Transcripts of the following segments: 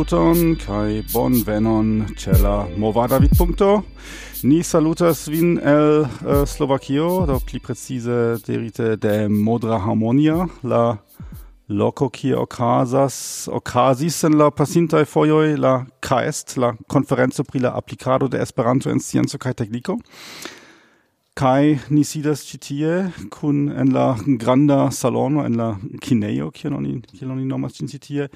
saluton kai bonvenon ĉe la movada vidpunkto. Ni salutas vin el uh, Slovakio, do pli precize dirite de Modra Harmonia, la loco kie okazas okazis en la pasintaj fojoj la KAEST, la konferenco pri la aplikado de Esperanto en scienco kaj tekniko. Kai ni sidas citie kun en la granda salono en la kinejo kion oni kion oni nomas citie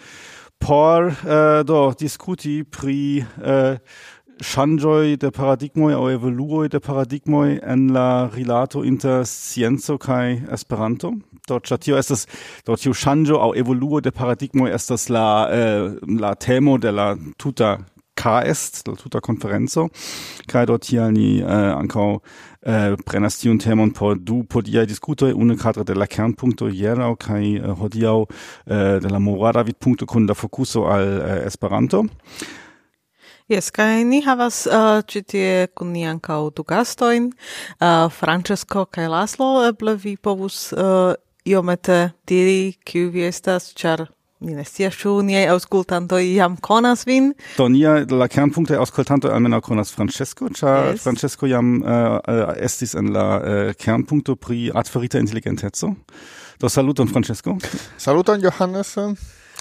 por uh, do diskuti pri äh, uh, changoi de paradigmoi au evoluoi de paradigmoi en la rilato inter scienzo kai Esperanto. do chatio estas do tiu Shangoi au evoluo de paradigmoi estas la uh, la temo de la tuta KS, la tuta conferenzo, Kai dort hier ni eh, ankaŭ eh, prenas tiun temon por du podiaj diskutoj une kadre de la kernpunkto hieraŭ kaj eh, äh, hodiaŭ eh, äh, de la morala vidpunkto kun la fokuso al Esperanto. Yes, kai ni havas uh, ĉi tie kun ni ankaŭ du gastojn, uh, Francesco kaj Laslo, eble vi povus uh, iomete diri kiu vi estas, ĉar mi ne scias ĉu niaj aŭskultantoj jam konas vin. Do nia la kernpunkto aŭskultantoj almenaŭ konas Francesco, ĉar yes. Francesco jam uh, estis en la eh, uh, kernpunkto pri artfarita inteligenteco. Do saluton Francesco. Saluton Johannes.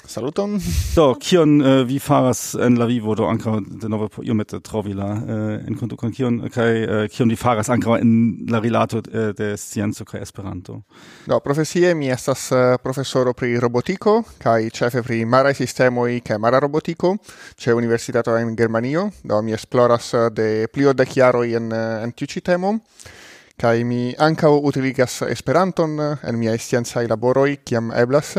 Saluton. Do, kion uh, vi faras en la vivo, do ankaŭ denove por iomete trovi la äh, uh, enkonto kun kion kai uh, äh, kion vi faras anka en la rilato uh, de scienzo kai Esperanto. Do, profesie mi estas uh, professoro pri robotiko kai cefe pri mara sistemoi kai mara robotiko ĉe universitato en Germanio. Do, mi esploras uh, de plio de chiaro jaroj en en tiu temo kai mi anka utiligas Esperanton en mia scienza laboroi kiam eblas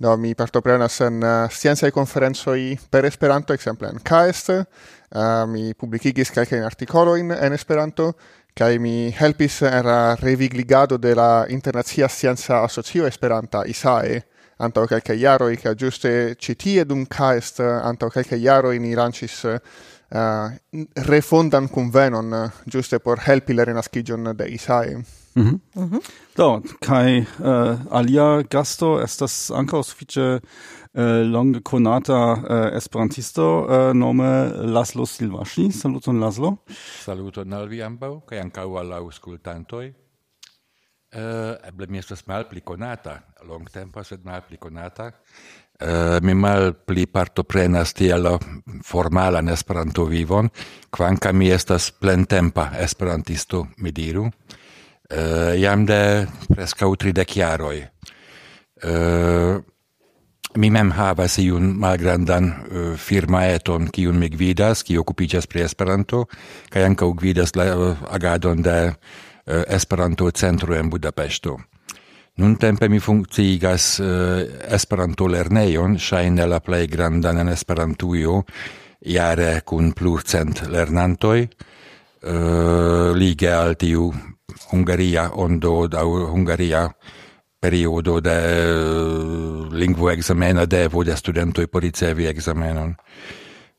no, mi partoprenas en eh, uh, sciencaj conferenzoi per Esperanto, exemple en KAEST, uh, eh, mi publicigis calcain articoloin en Esperanto, kai mi helpis en la revigligado de la Internacia Scienca Asocio Esperanta, ISAE, antau kelkaj jaroj, kaj ĝuste ĉi tie dum KAEST antau kelkaj jaroj ni Irancis uh, eh, refondan convenon, giuste por helpi la renascigion de ISAE. Mhm. Mhm. Do, kai uh, alia gasto estas ankaŭ sufiĉe äh, uh, longe konata uh, äh, esperantisto uh, nome Laszlo Silvaŝi. Saluton Laszlo. Saluton al vi ambaŭ kaj ankaŭ al la aŭskultantoj. Uh, eble mi estas malpli konata, longtempa sed malpli konata. Uh, mi malpli partoprenas tiel formalan Esperanto vivon, kvankam mi estas plentempa esperantisto, mi diru. Uh, uh, jam de presca utri de chiaroi. Uh, eh, mi mem havas iun malgrandan uh, firmaeton, kiun mi gvidas, ki okupiĝas pri Esperanto, kaj ankaŭ gvidas la uh, agadon de uh, Esperanto centro en Budapesto. Nun tempe mi funkciigas uh, Esperanto lernejon, ŝajne la plej grandan en Esperantujo, jare kun plurcent lernantoj, uh, lige al tiu Hungaria ondo da Hungaria periodo de lingvo examena devo de studentoj por ricevi examenon.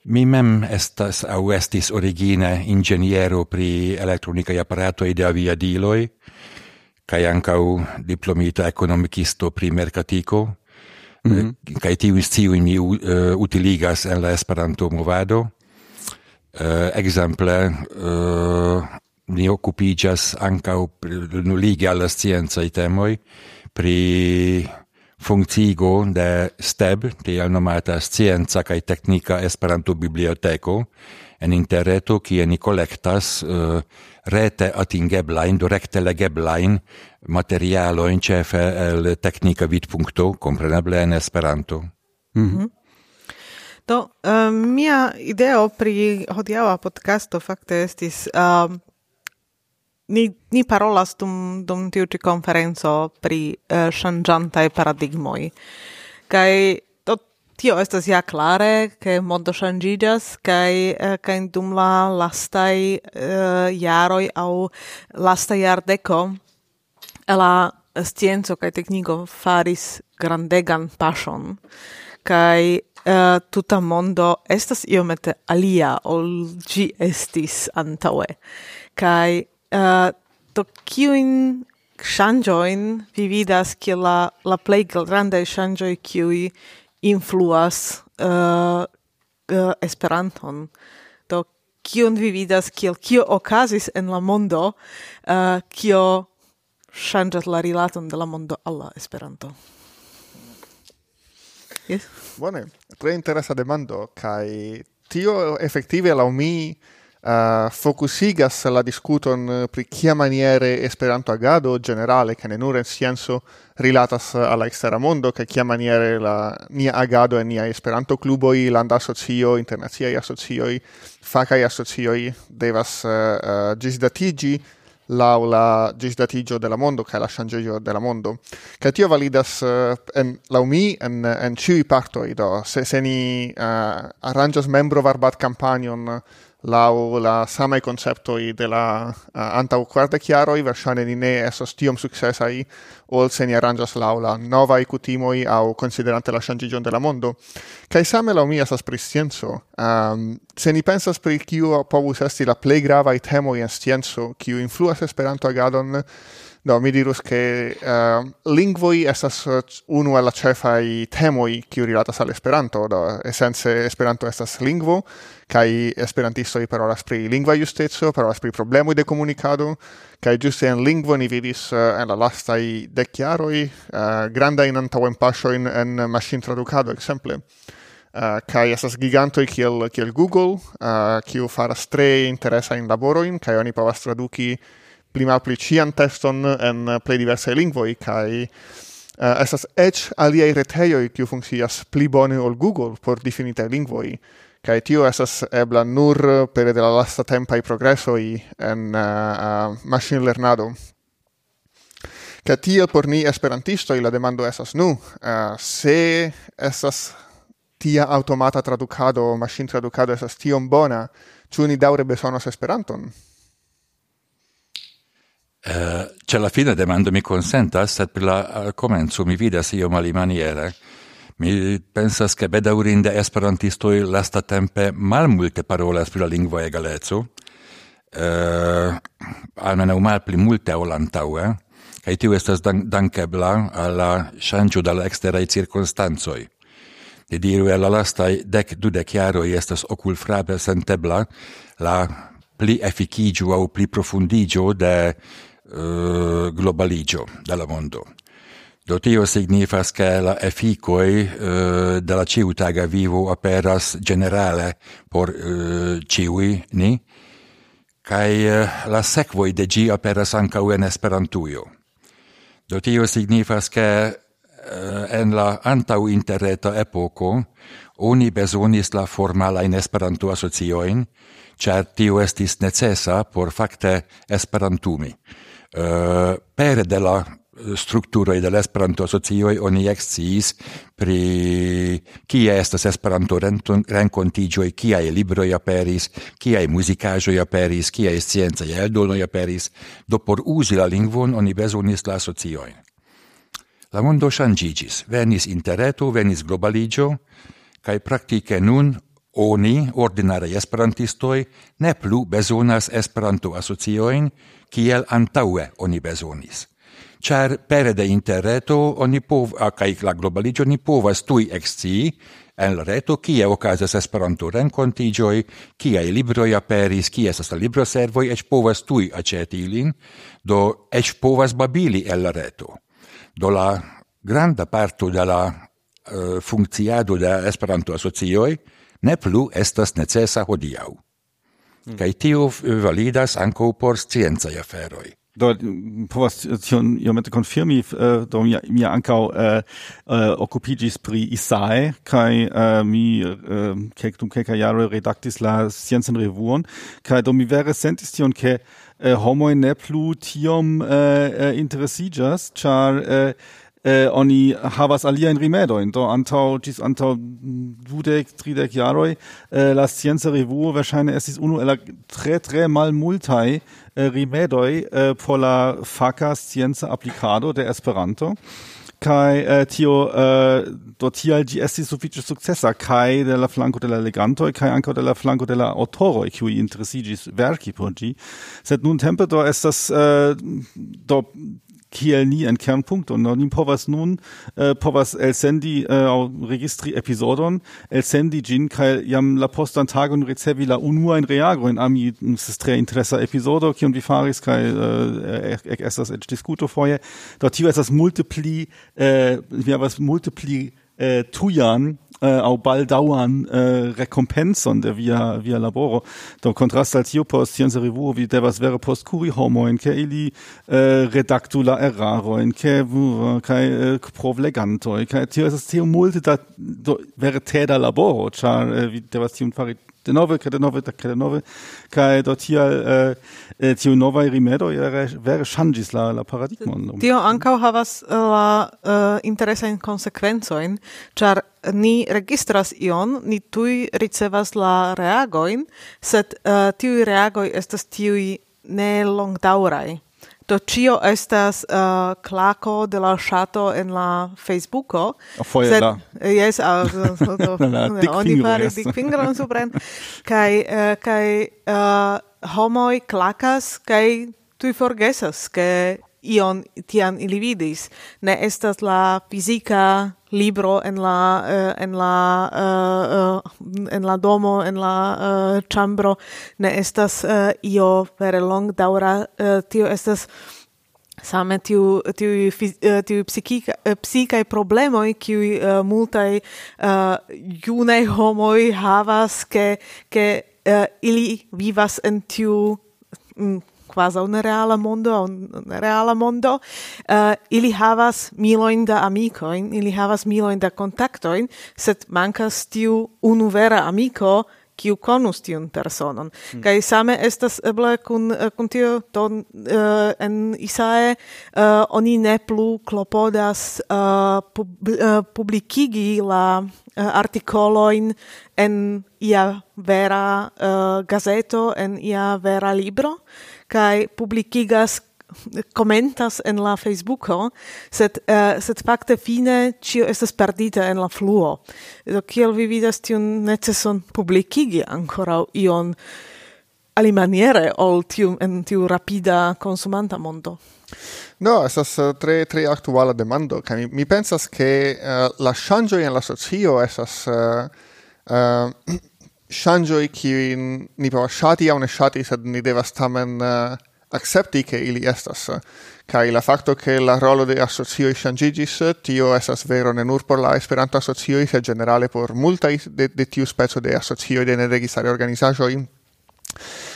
Mi mem estas au estis origine ingeniero pri elektronikaj aparatoj de aviadiloj kaj ankaŭ diplomita ekonomikisto pri merkatiko. Mm -hmm. Eh, kaj tiu sciu mi uh, utiligas en la Esperanto-movado. Uh, exemple, uh, ni occupigas ancau nulige alla scienza i temoi pri functigo de STEB, tiel nomata Scienza kaj Teknika Esperanto Biblioteko, en interreto kie ni kolektas uh, eh, rete atingeblain, directe legeblain, materialo in cefe el teknika vid.to, kompreneble en Esperanto. Mm -hmm. Do, uh, mia ideo pri hodiaŭa podcasto fakte estis uh, ni ni parolas dum dum tiu ĉi konferenco pri uh, ŝanĝantaj paradigmoj. Kaj to tio estas ja klare, ke mondo ŝanĝiĝas kaj uh, kaj dum la lastaj uh, jaroj aŭ lasta jardeko la scienco kaj tekniko faris grandegan paŝon kaj uh, tuta mondo estas iomete alia ol ĝi estis antaŭe. Kaj Eh, uh, to kiujn ŝanĝojn vi vidas ke la, la play grande shanjoi kiui influas uh, uh, Esperanton? Do kion vi vidas kiel kio okazis en la mondo uh, kio ŝanĝas la rilaton de la mondo al la Esperanto? Yes? Bone, tre interesa demando, kai tio efektive la mi uh, focusigas la discuton eh, pri kia maniere Esperanto agado generale kaj ne nur en scienco rilatas al ekstera mondo kaj kia maniere la nia agado en nia Esperanto kluboj, landa asocio, internaciaj asocioj, fakaj asocioj devas uh, uh, ĝisdatiĝi laŭ la ĝisdatiĝo de la mondo la ŝanĝiĝo della mondo. Che tio validas uh, en laumi en en chui partoj do se se ni eh, uh, aranĝas membrovarbat kampanjon uh, lau la sama concepto i de la uh, anta quarta chiaro i versione di ne stium tiom successai, ol se ni arrangias lau la novae cutimoi au considerante la changigion della mondo. Cai same la mia sas priscienzo. Um, se ni pensas pri kiu povus esti la plei gravae temoi en scienzo, kiu influas esperanto agadon, No, mi dirus che uh, lingvoi estas eh, unu el la cefai temoi kiu rilatas al Esperanto, do, esence Esperanto estas lingvo, kai esperantistoi parolas pri lingva justezio, parolas pri problemoi de comunicado, kai giuste en lingvo ni vidis uh, en la lastai deciaroi uh, eh, granda in antauen pasioin en machine traducado, exemple. Uh, kai esas gigantoi kiel, kiel Google, uh, kiu faras tre interesa in laboroin, kai oni povas traduki pli malpli cian teston en eh, plei diversaj lingvoi, kaj uh, eh, esas ec aliei reteioi kiu funkcias pli bone ol Google por definite lingvoi, kaj tio esas ebla nur pere de la lasta tempaj progresoj en eh, uh, uh, maŝinlernado. Kaj tiel por ni esperantistoj la demando esas nu, uh, se esas tia automata traducado, machine traducado esas tiom bona, ĉu ni daŭre bezonas Esperanton? Eh, c'è la fine demando mi consenta, sed per la eh, comenzo mi vidas io mali maniere. Mi pensas che bedaurinde esperantistoi lasta tempe malmulte parolas pri la lingvo uh, eh, mal pli multe ol antaue, kaj tiu estas dan dankebla alla ŝanĝo de exterai eksteraj Di diru el la lastaj dek dudek jaroj estas frabe sentebla la pli efficigio au pli profundigio de uh, globaligio della mondo. Do tio signifas che la efficoi uh, eh, della ciutaga vivo aperas generale por uh, ciui ni, kai uh, la sequoi de gi aperas ancau en esperantuio. Do tio signifas che uh, en la antau interreta epoco oni besonis la formala in Esperanto asocioin, char tio estis necessa por facte esperantumi. Eh, pere de la eh, structuroj de l'Esperanto Esperanto-asocioj oni eksciis pri kia estas Esperanto-renkontiĝoj, kiaj libroj aperis, kiaj muzikaĵoj aperis, kiaj sciencaj eldonoj aperis, do por uzi la lingvon oni bezonis la asociojn. La mondo ŝanĝiĝis, venis interreto, venis globaligio, kaj praktike nun Oni, ordinare esperantistoi, ne plu besonas esperanto-asocioin, kiel antaue oni besonis. Char pere de interreto oni povas, kaj la globaligio, ni povas tui ekscii, en la reto kie okazas Esperanto renkontiĝoj, kiaj libroi aperis, kie estas la libroservoj, eĉ povas tui aceti ilin, do ec povas babili el la reto. Do la granda parto de la eh, uh, funcciado de Esperanto-asocioi, ne plu estas necesa hodiau. Mm. Kaj tio validas ankaŭ por sciencaj aferoj. Do povas tion iomete konfirmi, uh, do mi, mi ankaŭ uh, uh, okupiĝis pri Isae kaj uh, mi uh, kelk, dum kelkaj jaroj redaktis la sciencan revuon kaj do mi vere sentis tion ke uh, homoj ne plu tiom uh, interesiĝas, ĉar uh, eh, oni havas aliajn rimedojn do antau ĝis antau dudek tridek jaroi eh, la scienca revuo es is unu el tre tre tre malmultaj eh, rimedoi eh, por la faka scienza applicado de Esperanto. Kai eh, tio eh, do tial ĝi estis sufiĉe sukcesa kaj de la flanco de la leganto kai anco de la flanco de la autoro qui interessigis verki por ĝi. Sed nuntempe do estas eh, do Kiel nie ein Kernpunkt und noch ni povas nun äh, Powers El Sendi, äh, registri episodon. El Sendi, gin Kai, jam la postan tagon recevi la reagro, in ami tre Interessa Episodo, kion vi faris Kai, äh, ek estas eĉ diskuto foje do tio estas multipli äh, vi havas multipli äh, tujan äh, au baldauern äh, rekompencon de via via laboro. Do contrast al tio post scienza revuo vi devas vere homo in ke ili äh, redactula erraro in ke kai äh, provleganto kai tio es tio multe da do, vere teda laboro char äh, vi devas tion fari De denove, de nove kai do tial eh, eh tio nova rimedo vere shangis la, la paradigmon. Tio ancau havas la eh, uh, interesain consequenzoin, char ni registras ion, ni tui ricevas la reagoin, sed eh, uh, tiui reagoi estas tiui ne longdauraj. Do cio estas uh, claco de la shato en la Facebooko. Foje sed, la. Yes, uh, so, so, la ne, oni faris dic fingeron supren. kai, uh, kai uh, homoi clacas, kai tui forgesas, ke ion tian ili vidis. Ne estas la fizika libro en la uh, en la uh, uh, en la domo en la uh, chambro ne estas uh, io vere longdaŭra uh, tio estas same tiu tiu tiu psikika psikaj problemoj ki uh, multai uh, junaj homoi havas ke ke uh, ili vivas en tiu mm, quasi un reala mondo, un reala mondo, uh, ili havas miloin da amicoin, ili havas miloin da contactoin, sed mancas tiu unu vera amico, kiu konus tiun personon. Mm. Kaj same estas eble kun, eh, kun tio to uh, en Isae uh, oni ne plu klopodas uh, pub, uh, publikigi la uh, artikoloin en ia vera uh, gazeto, en ia vera libro, kai publikigas commentas en la Facebooko, sed uh, sed fakte fine cio estas perdita en la fluo. Do kiel vi vidas tiun neceson publikigi ankoraŭ ion alimaniere ol tiu en tiu rapida consumanta mondo? No, estas eh, tre tre aktuala demando, kaj mi, mi pensas ke uh, la ŝanĝoj en la socio esas uh, uh, shangioi kiujn ni povas shati a ne shati sed ni devas tamen uh, accepti che ili estas. Kai la facto che la rolo de associo shangigis tio esas vero ne nur por la Esperanto asocio se generale por multa de, de tiu spezo de asocio de neregistare organizajo in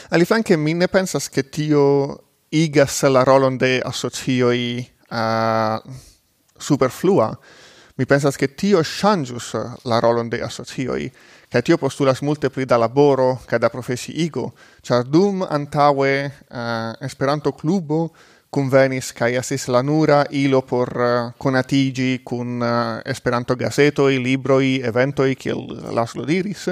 Ali flanke mi ne pensas che tio igas la rolon de asocio uh, superflua mi pensas che tio changus la rolon de asocioi, ca tio postulas multe pli da laboro ca da profesiigo, char dum antaue uh, eh, Esperanto clubo convenis kai estis la nura ilo por eh, uh, conatigi kun eh, uh, Esperanto gazetoi, libroi, eventoi, kiel Laszlo diris,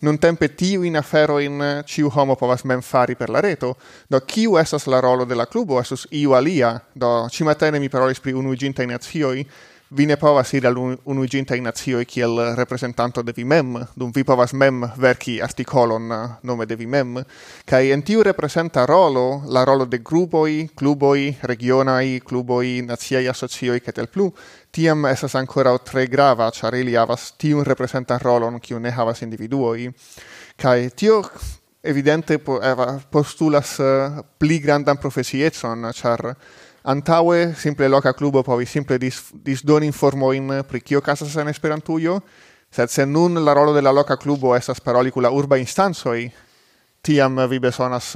non tempe tiu in afero in ciu homo povas mem fari per la reto, do kiu esas la rolo de la clubo, esus iu alia, do cimatene mi parolis pri unuiginta in azioi, vi ne povas iri al unuiginta in nazioi kiel representanto de vi mem, dum vi povas mem verki articolon eh, nome de vi mem, cae en tiu representa rolo, la rolo de grupoi, cluboi, regionai, cluboi, naziai asocioi, cetel plu, tiam esas ancora tre grava, char ili havas tiun representa rolon, kiu ne havas individuoi, cae tio evidente postulas uh, pli grandan profesiecon, char Antaue simple loca clubo povi simple dis, disdoni informoin pri kio casas en Esperantujo, sed se nun la rolo de la loca clubo estas paroli cu la urba instanzoi, tiam vi besonas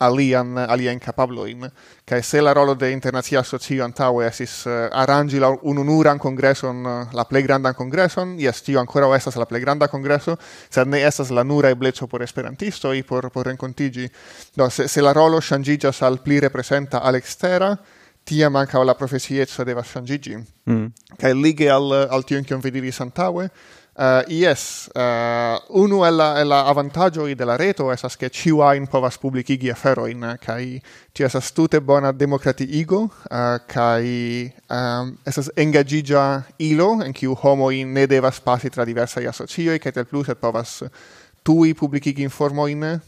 alian alien capabloin che se la rolo de internacia socio antaŭe esis uh, eh, arrangi la ununuran kongreson uh, eh, la plej grandan congresson yes tio ankoraŭ estas la plej granda congresso sed ne estas la nura e ebleco por esperantisto i por por rencontigi do se, se la rolo ŝanĝiĝas al pli representa al ekstera tia manca la profesieco deva ŝanĝiĝi mm. che lige al al tion che vi diris antaŭe Uh, yes, uh, unu el la, el la avantagioi de la reto esas che ciu ain povas publicigi aferoin, eh, kai ti esas tute bona democratiigo, uh, kai um, esas engagigia ilo, en ciu homoi ne devas pasi tra diversai asocioi, kai tel plus et povas tui publicigi informoin,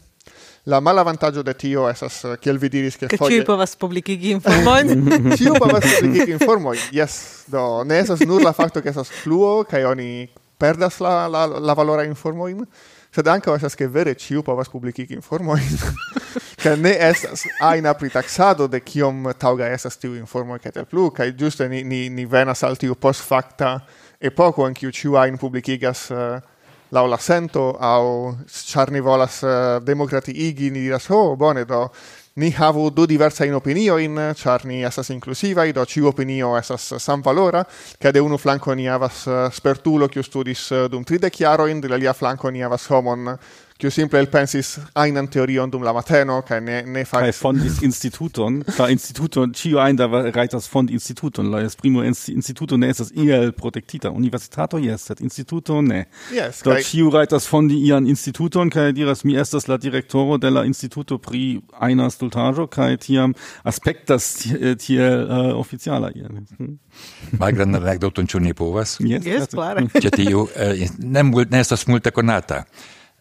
La malavantaggio de tio esas, kiel vi diris, che foie... Che ciu povas publicigi informoin? ciu povas publicigi informoin, yes. Do, ne esas nur la facto che esas fluo, kai oni perdas la la la valora informoin, sed ankaŭ estas che vere vas povas publikigi informojn. che ne estas aina pritaxado de kiom tauga estas tiu informo che tel plu, kai giuste ni, ni, ni venas al tiu e poco en kiu ciu ain publicigas eh, uh, laŭ la sento au ĉar ni volas uh, demokratiigi, ni diras, ho, oh, bone, do ni havu du diversa in opinio in char ni esas inclusiva do ci opinio esas sam valora che de unu flanco ni havas eh, spertulo kiu studis eh, dum tride chiaro in de la lia flanco ni havas homon kiu simple elpensis einen teorion dum la mateno kai ne ne faris. Kai fondis instituton la instituton, cio ein da reitas fond instituton la esprimo instituto ne estas iel protektita universitato yes, et instituto ne. Yes, do kaj... ĉiu rajtas fondi ian instituton kai diras mi estas la directoro de la instituto pri einer stultajo, kai tiam aspectas eh, tiel uh, oficiala iel. Mhm. Malgrandan anekdoton cio ne povas? Yes, yes, klare. Cio tiu eh, ne ne estas multe conata.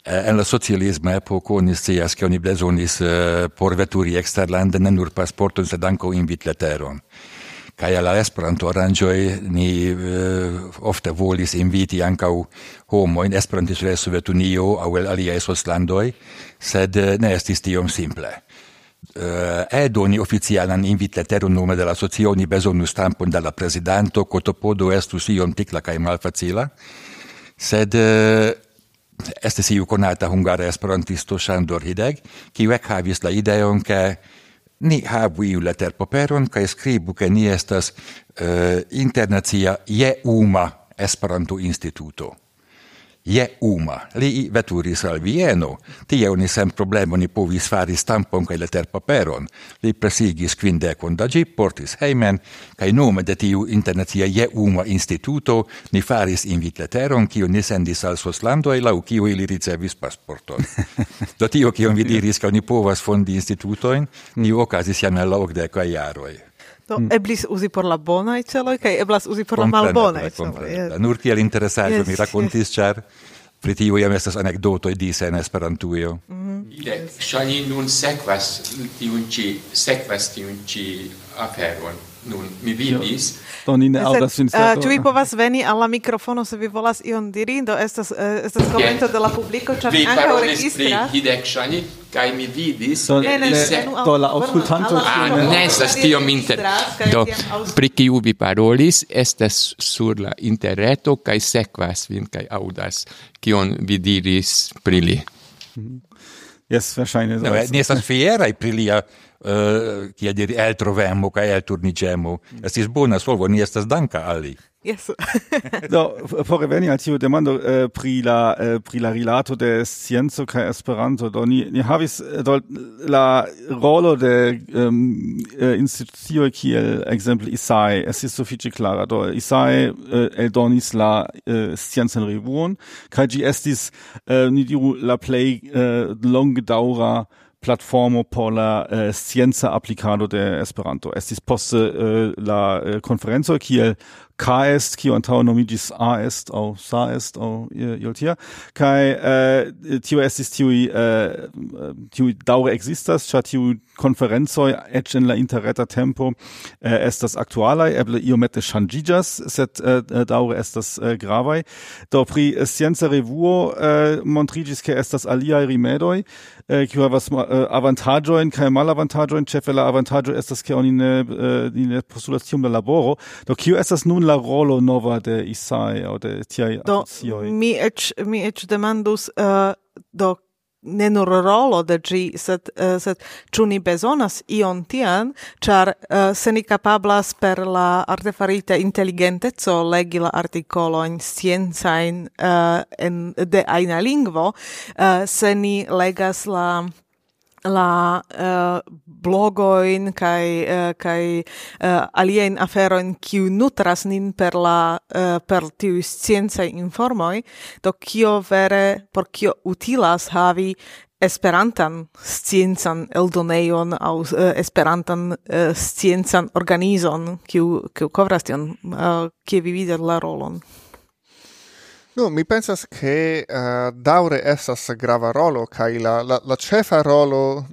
Eh, en la socialisma epoko oni scias, ke oni bezonis eh, por veturi eksterlande ne nur pasporton, sed ankaŭ invitleteron. Kaj al la Esperanto aranĝoj ni eh, ofte volis inviti ankaŭ homojn esperantistojn el Sovetunio aŭ el aliaj soslandoj, sed ne estis tiom simple. Uh, edoni oficialan invitleteron nome de la socio ni bezonus stampon de la prezidanto, kotopodo estus iom tikla kaj malfacila, sed uh, este si ju konata hungara esperantisto Sándor Hideg, ki vekhavis la ideon, ke ni havu iu leterpaperon kaj skribu, ke ni estas uh, internacia jeuma Esperanto instituto. je uma. Li veturis al Vieno, tie oni sem problemoni povis fari stampon kaj letterpaperon. Li presigis quindecon da gi, portis heimen, kaj nome de tiu internacia je uma instituto ni faris invitleteron, kiu ni sendis al Soslando e lau kiu ili ricevis pasporton. Do tio, kion vi diris, ka oni povas fondi institutoin, ni okazis jam en la okdekaj jaroj. Do, mm. eblis uzi por la bonaj celoj kaj eblas uzi por Comprende, la malbonaj celoj. Yes. Nur kiel interesaĵo yes, mi rakontis, yes. ĉar pri tiu jam estas anekdotoj dise en Esperantujo. Mm -hmm. Yes. nun sekvas tiun ĉi sekvas tiun ĉi aferon. Nun, mi vidis. Do ni ne audas sin eh, sed. Ĉu vi povas veni al la mikrofono se vi volas ion diri? Do estas uh, estas komento de la publiko, ĉar ankaŭ registras. Vi parolis pri kaj mi vidis do, ne, ne, ne, do la aŭskultanto ah, ne estas tiom inter do pri kiu vi parolis estas sur la interreto kaj sekvas vin kaj aŭdas kion vi diris pri li mhm. Yes, wahrscheinlich. verŝajne. Ne estas fieraj pri lia uh, kiel diri eltrovemo kaj elturniĝemo. Mm. Estis bona solvo, ni estas danka al li. Yes. do, por reveni al tiu demando eh, pri la eh, pri la rilato de scienzo kaj Esperanto, do ni ni havis eh, do la rolo de um, eh, institucio kiel ekzemple ISAE estis sufiĉe klara. Do ISAE eh, eldonis la eh, sciencan revuon kaj ĝi estis eh, ni diru la plej eh, longe eh, platformo por la uh, scienza applicado de Esperanto. Estis poste uh, la uh, conferenzo kiel K est kio antau nomigis A est au Sa est au iol tia. Kai, eh, tio estis tiui, eh, tiui daure existas, cia tiuj conferenzoi, ec in la interreta tempo eh, estas actualai, eble iomete ŝanĝiĝas set eh, eh daure estas eh, gravai. do pri scienza revuo eh, montrigis, ke estas aliai rimedoi, äh, eh, kiu havas eh, avantaĝojn kaj malavantaĝojn. Ĉefe la avantaĝo estas ke oni ne äh, ni ne postulas tiom la laboro. Do kio estas nun la la rolo nova de Isaiah, de tiai do, akcioi? mi ec, mi ec demandus, uh, do, ne nur rolo de gi, sed, uh, sed ču ni bezonas ion tian, char uh, se ni capablas per la artefarita intelligentezo legi la artikolojn scienzain uh, en, de aina lingvo, uh, se ni legas la la uh, blogoin kai uh, kai uh, alien aferoin kiu nutras nin per la uh, per tiu scienza informoi do kio vere por kio utilas havi esperantan sciencan eldoneion au uh, esperantan uh, sciencan organizon kiu kiu kovras tion uh, kie vi vidas la rolon. No, mi pensas che uh, daure essas grava rolo, cae la, la, la cefa rolo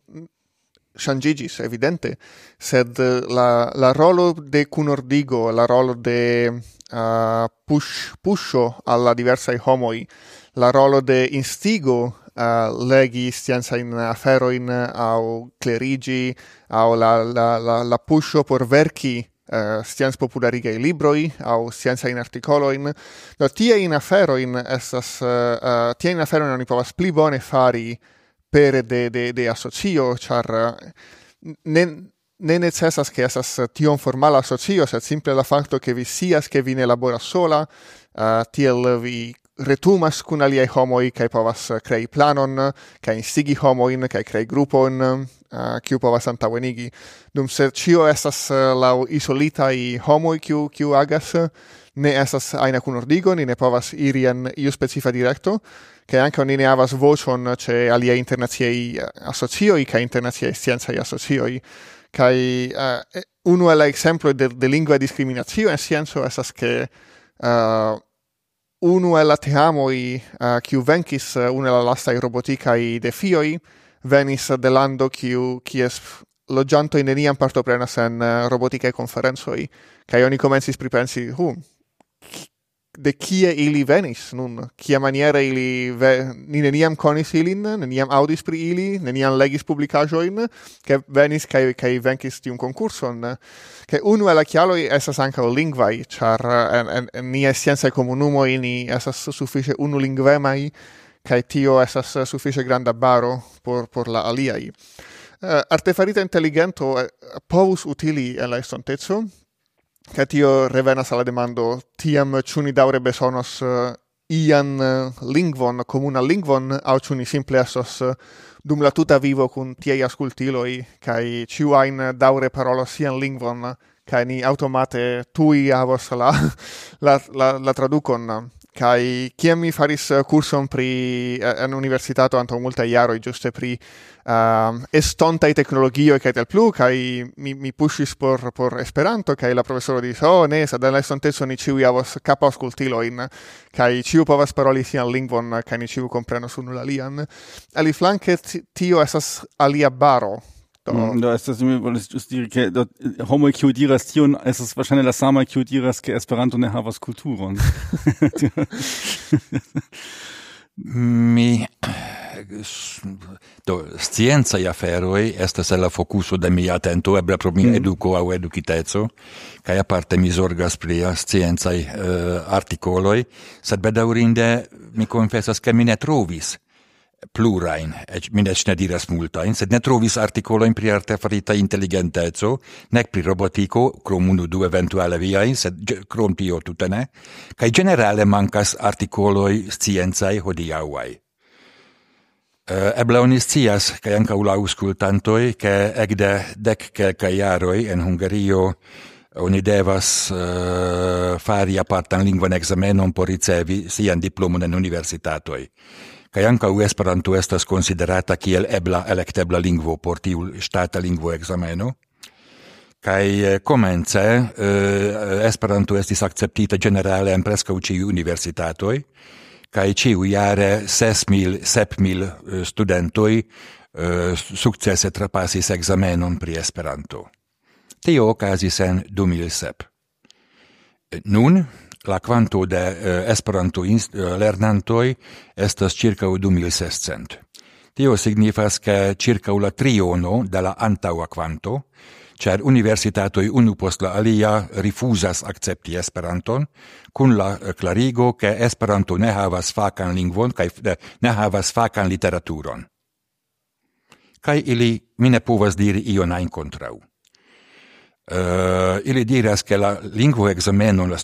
changigis, evidente, sed eh, la, la rolo de cunordigo, la rolo de uh, push, pusho alla diversai homoi, la rolo de instigo uh, legi scienza in aferoin au clerigi, au la, la, la, la pusho por verci Eh, uh, scienz popularigai libroi au scienza in articoloin. Do tie in aferoin essas uh, eh, uh, eh, tie in afero non i povas pli bone fari per de, de, de asocio, char uh, ne, ne necessas che esas tion formala asocio, sed simple la facto che vi sias che vi ne labora sola, uh, tiel vi retumas kun aliai homoi, cae povas crei planon, cae instigi homoin, cae crei grupon, Eh, kiu povas antaŭenigi. Dum se ĉio estas uh, laŭ isolitaj homoj kiu kiu agas, ne estas ajna kunordigo, ni ne povas iri en iu specifa direkto, kaj ankaŭ ni ne havas voĉon ĉe aliaj internaciaj eh, asocioj kaj internaciaj sciencaj asocioj kaj uh, unu el ekzemploj de, de lingva diskriminacio en scienco estas ke uh, unu el la teamoi uh, kiu venkis uh, unu el la lastaj robotikaj defioj venis de lando kiu kies logianto in neniam partoprenas en eh, uh, roboticae conferenzoi, kai oni comensis pripensi, hu, de kie ili venis nun, kia maniere ili ve... ni neniam conis ilin, neniam audis pri ili, neniam legis publicajoin, che venis kai cae un tiun concurson. Che unu el chialo esas anka lingvai, char eh, en, en, en ni scienzae comunumo ini esas suffice mai kai tio esas eh, suffice granda baro por por la aliai. Eh, uh, artefarita intelligento uh, povus utili en la estontezo kai tio revenas alla demando tiam ĉu daure besonos uh, ian lingvon comuna lingvon au ĉu simple simple uh, dum la tuta vivo kun tiei ascultiloi kai ciu ain daure parolos sian lingvon kai ni automate tui avos la la la, la traducon kai kiam mi faris eh, kurson pri eh, en universitato anto multa iaro giuste pri um, estontaj teknologioj kai tiel plu kai mi mi pushis por por Esperanto kai la profesoro diris oh ne sa della estontezo ni ciu avos ĉiuj ascoltilo in kai ciu povas paroli sian lingvon kai ni ciu compreno su nulla lian ali aliflanke tio esas alia baro do mm, da ist das mir, weil es ist die, da, äh, homo kiu diras tion, es ist wahrscheinlich la sama kiu diras ke Esperanto ne havas kulturon. mi do scienza ja feroi estas la focuso de mia atento eble pro mia mm. educo au educiteco kaj aparte mi zorgas pri scienza uh, eh, articoloi sed bedaurinde mi confessas che mi ne trovis plurain, ec mi ne diras multain, sed ne trovis articoloin pri artefarita intelligentezo, nec pri robotico, crom unu du eventuale viain, sed crom tio tutene, cae generale mancas articoloi scienzai hodiauai. Uh, eble oni scias, cae ancau lauscultantoi, che egde dec quelcae iaroi en Hungario oni devas uh, fari apartan lingvan examenon por ricevi sian diplomon en universitatoi kaj ankaŭ Esperanto estas konsiderata kiel ebla elektebla lingvo por tiu ŝtata lingvo ekzameno. Kai eh, komence eh, Esperanto estis akceptita generale en preskaŭ ĉiuj universitatoj kaj ciu jare 6.000, 7.000 studentoj mil studentoi uh, successe trapasis examenon pri Esperanto. Tio okazis en du mil sep. Eh, nun, la quanto de uh, Esperanto eh, lernantoj estas circa 2600. Tio signifas ke circa la triono de la antaua quanto, ĉar universitatoj unu post la alia rifuzas akcepti Esperanton kun la eh, klarigo ke Esperanto ne havas facan lingvon kaj ne havas facan literaturon. Kaj ili mine povas diri ion ajn kontraŭ. Uh, ili diras che la lingvo exameno la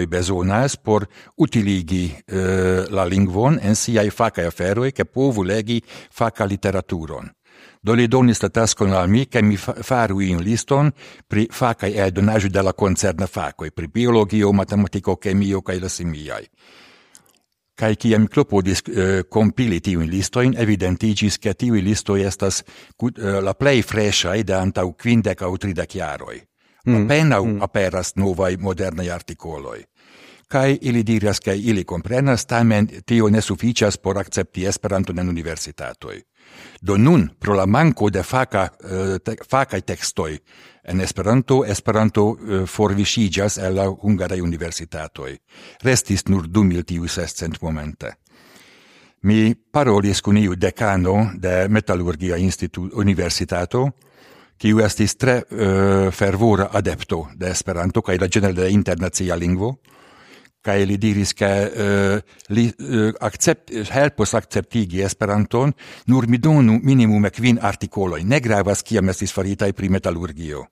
i besonas por utiligi uh, la lingvon en siai faca aferoi che povu legi faca literaturon. Do li donis la taskon al mi, che mi faru in liston pri facae eldonaju de la concerna facoi, pri biologio, matematico, chemio, cae la simiai. Cae ciam clopodis uh, eh, compili tiuin listoin, evidentigis che tiui listoi estas uh, la plei freshae da antau quindec au tridec jaroi mm. apenau mm. aperas novai modernai articoloi. Kai ili diras kai ili comprenas, tamen tio ne sufiĉas por accepti Esperanton en universitatoi. Do nun, pro la manco de faca, eh, te, facae textoi en Esperanto, Esperanto eh, uh, forvisigas el la hungarai universitatoi. Restis nur du mil tiu sescent momente. Mi parolis kun iu decano de Metallurgia Institut Universitato, kiu estis tre uh, fervora adepto de Esperanto kaj la ĝenere de internacia lingvo kaj li diris ke uh, li uh, accept, helpos akceptigi Esperanton nur mi donu minimume kvin artikoloj ne gravas kiam estis faritaj pri metalurgio.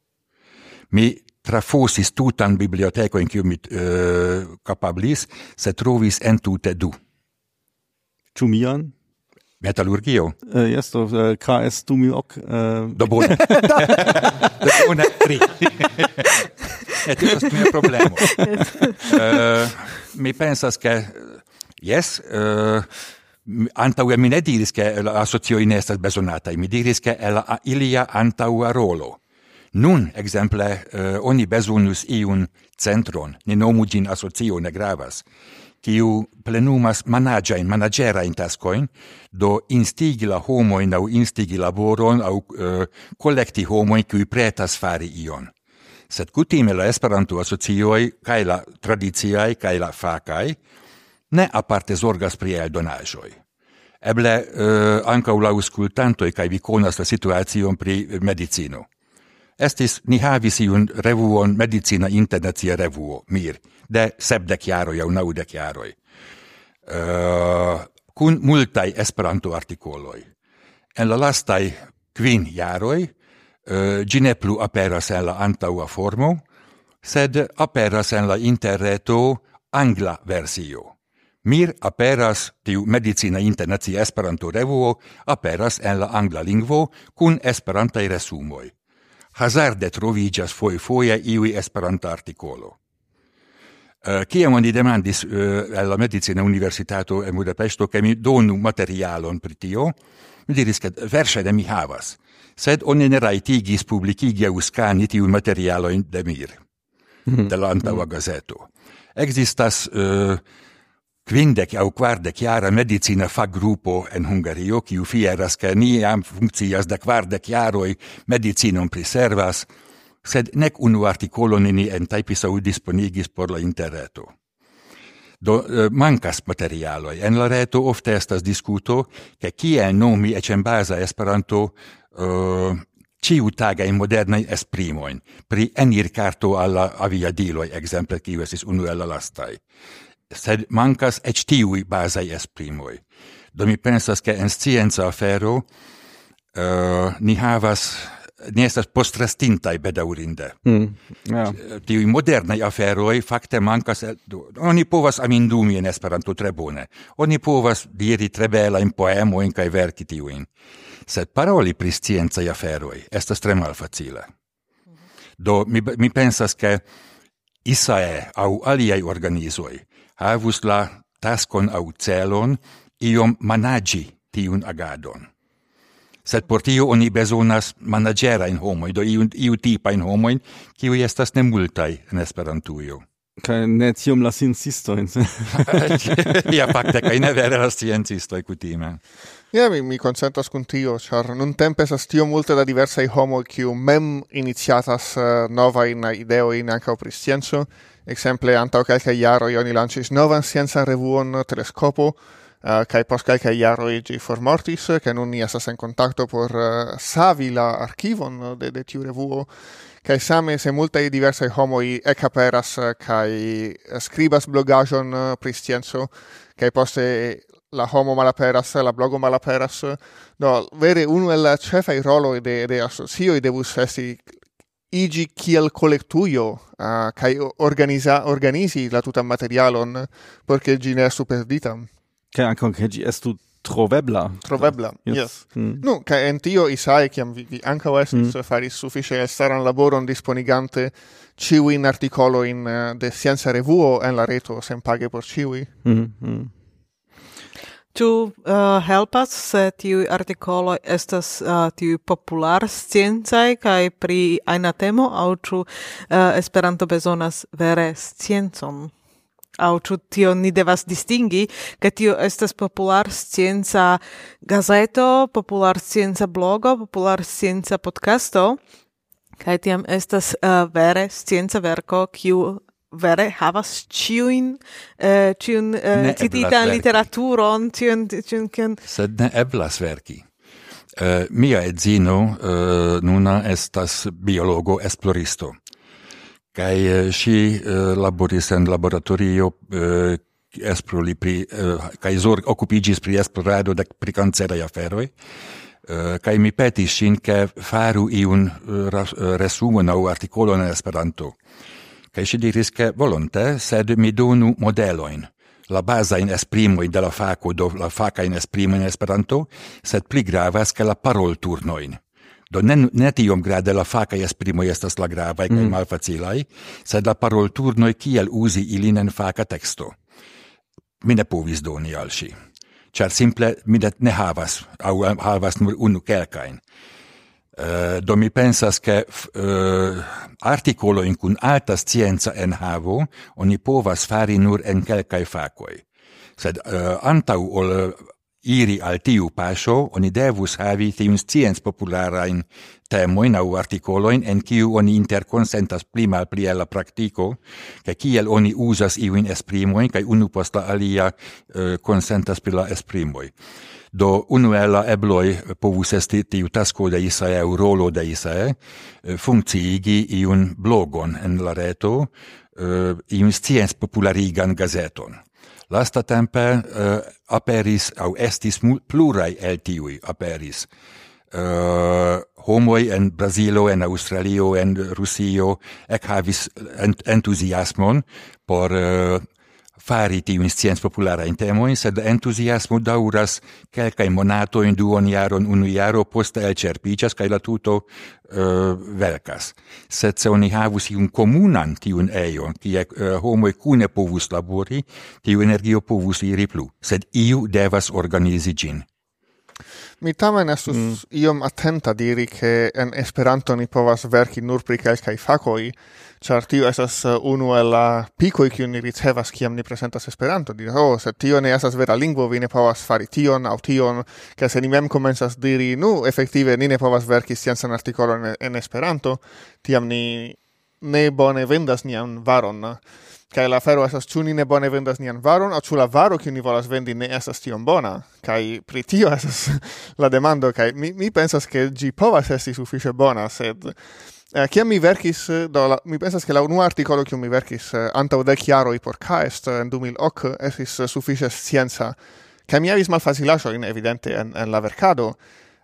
Mi trafosis tutan bibliotekojn kiu mi uh, kapablis se trovis entute du. Ĉu mian? Metallurgio. Uh, äh, yes, to uh, äh, KS Tumiok. Uh... Äh, Do bone. Do bone tri. E tu est mia problemo. uh, mi pensas che, yes, uh, antaŭe mi ne diris che la asocioj in estas besonata, mi diris che la ilia antaŭa rolo. Nun, exemple, uh, oni besonus iun centron, ne nomu gin asocio, ne gravas kiu plenumas managia in managera in tascoin do instigi la homo in au instigi laboron au uh, collecti homoin cui pretas fari ion. Sed kutime la esperanto asocioi, kai la tradiziae, kai la fakai ne aparte zorgas pri eldonajoi. Eble uh, ancau la auscultantoi kai vi conas la situacion pri medicino. Estis ni havis iun revuon medicina internacia revuo, mir, de sebdek jaroj au naudek jaroj. Uh, eh, kun multaj Esperanto artikoloj. En la lastaj kvin jaroj uh, eh, ĝi ne plu aperas en la antaŭa formo, sed aperas en la interreto angla versio. Mir aperas tiu medicina internacia Esperanto revuo aperas en la angla lingvo kun esperantaj resumoj hazarde trovigas foje foje iui esperantarticolo. Eh, ciam uh, oni demandis uh, alla medicina universitato en Budapesto che mi donu materialon pri tio, mi diris che verse de mi havas, sed oni ne raitigis publicigi au scani tiu materialoin de mir, mm -hmm. de l'antaua mm -hmm. gazeto. Existas uh, quindec au quardec jara medicina fa grupo en Hungario, kiu fieras ca niam funccias da quardec jaroi medicinon preservas, sed nec unu articolo nini en Taipisau disponigis por la interreto. Do eh, mancas materialoi. En la reto ofte estas discuto, che kie nomi ec en basa Esperanto uh, ciu tagain modernai esprimoin, pri enir carto alla aviadiloi, exemple, kiu esis unu el la lastai sed mancas ec tiui basai esprimoi. Do mi pensas che en scienza afero uh, ni havas ni estas postrastintai bedaurinde. Mm, yeah. Tiui modernai aferoi facte mancas... Oni povas amindumi in Esperanto tre bone. Oni povas diri tre belain poemoin cae verci tiuin. Sed paroli pri scienzai aferoi estas tre malfacile. Do mi, mi pensas che Isae au aliai organizoi havus la taskon au celon iom managi tiun agadon. Sed por tio oni bezonas managera in homo, do iu, iu tipa in homo, kiu estas ne multai in Esperantujo. Kaj ne tiom la sciencistoin. ja, fakte, kaj ne vere la sciencistoi kutime. Ja, mi, mi consentas con tio, char nun tempe esas tio multe da diversai homo kiu mem iniciatas eh, uh, nova in ideoin anca pri scienzo, Exemple, antau calcae iaroi oni lancis novan scienza revuon telescopo, eh, Uh, kai post kai kai iaro gi formortis che non ni estas en contatto por uh, savi la archivon de de tiu revuo kai same se multaj diversaj homoj ekaperas kai eh, skribas blogaĵon pri scienco kai poste la homo malaperas, la blogo malaperas. No, vere unu el la cefai roloi de, de asocioi devus esti igi kiel collectuio uh, kai organiza organizi la tutan materialon porque gi ne estu perdita kai anche che gi estu trovebla trovebla yes, yes. Mm. no kai en tio isai che vi, vi anche estis mm. faris sufice staran laboron disponigante ciui in articolo in uh, de scienza revuo en la reto sen paghe por ciui mm -hmm. Tu uh, helpas se tiu artikoloj estas eh, uh, tiu popular sciencaj kaj pri ajna temo aŭ ĉu uh, Esperanto bezonas vere sciencon? Aŭ ĉu tio ni devas distingi, ke tio estas popular scienca gazeto, popular scienca blogo, popular scienca podcasto, kaj tiam estas uh, vere scienca verko kiu vere havas ciuin eh, ciun eh, cititan literaturon ciun ciun ciun sed ne eblas verki. Uh, mia edzino uh, nuna estas biologo esploristo. Kaj eh, si uh, laboris en laboratorio uh, esplori pri uh, kaj zorg okupigis pri esplorado de pri kanceraj aferoj. Uh, kai mi petis sin ke faru iun uh, resumon aŭ artikolon en Esperanto kai si diris ke volonte, sed mi donu modeloin la basa in esprimo de la faco do la faca in esprimo in esperanto, sed pli gravas ke la parol turnoin. Do ne, ne tiom grade la faca esprimo estas la gravae mm. kaj malfacilaj, sed la parol turnoi kiel uzi ilin en faca texto. Mi ne povis doni al si. ĉar simple mi ne havas, aŭ eh, havas nur unu kelkain. Uh, do mi pensas che uh, articolo in cun alta scienza en havo oni povas fari nur en kelkaj fakoj sed eh, uh, antaŭ ol iri al tiu paŝo oni devus havi tiun scienc popularajn temojn aŭ artikolojn en kiu oni interkonsentas pli malpli el la praktiko kaj kiel oni uzas iujn esprimojn kaj unu post la alia konsentas pri la esprimoj do unuela ebloi povus esti tiu tasko de Isae au rolo de Isae eh, funkciigi iun blogon en la reto, uh, iun scienz popularigan gazeton. Lasta tempe uh, aperis, au estis plurai el tiui aperis, uh, homoi en Brazilo, en Australio, en Rusio, ec havis ent entusiasmon por uh, fari tiun scienz popularain temoin, sed entusiasmo dauras quelcae monatoin, duon jaron, unu jaro, post el cerpicias cae la tuto eh, uh, velcas. Sed se oni havus iun comunan tiun eio kie eh, uh, homoi cune povus labori, tiu energio povus iri plu, sed iu devas organizi gin. Mi tamen estus mm. iom atenta diri che en Esperanto ni povas verki nur pri kelkaj fakoj, ĉar tio estas eh, unu el la pikoj kiu ni ricevas kiam ni presentas Esperanto. Diras, oh, se tio ne estas vera lingvo, vi ne povas fari tion aŭ tion, kaj se ni mem komencas diri, nu, efektive ni ne povas verki sciencan artikolon en Esperanto, tiam ni ne bone vendas nian varon kai la fero esas ĉu ni ne bone vendas nian varon aŭ ĉu la varo kiu ni volas vendi ne estas tiom bona. kai pri tio esas la demando kai mi mi pensas ke ĝi povas esti sufiĉe bona, sed eh, kiam mi verkis eh, do la, mi pensas ke la unua artikolo kiu mi verkis eh, antaŭ dek jaroj por Kaest eh, en 2010 estis eh, sufiĉe scienca. Kaj mi havis malfacilaĵojn evidente en, en la verkado,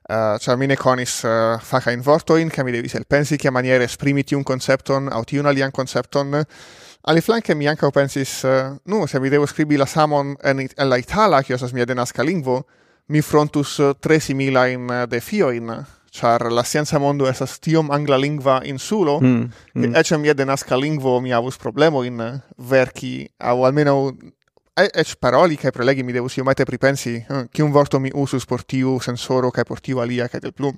Uh, cioè mi ne conis uh, faca in vorto in che mi devis el pensi che maniere esprimi un concepton aut un alian concepton Ali flanke mi ankaŭ pensis, uh, nu, se mi devo scribi la samon en, en la itala, kio estas mia denaska lingvo, mi frontus eh, tre similajn eh, defiojn, char la scienza mondo esas tiom anglalingva insulo, mm, mm. Che ecce mia denaska lingvo mi havus problemojn verki au almeno ec paroli che prelegi mi devus iomete pripensi hm, un vorto mi usus por tiu sensoro kaj por tiu alia kaj del plum.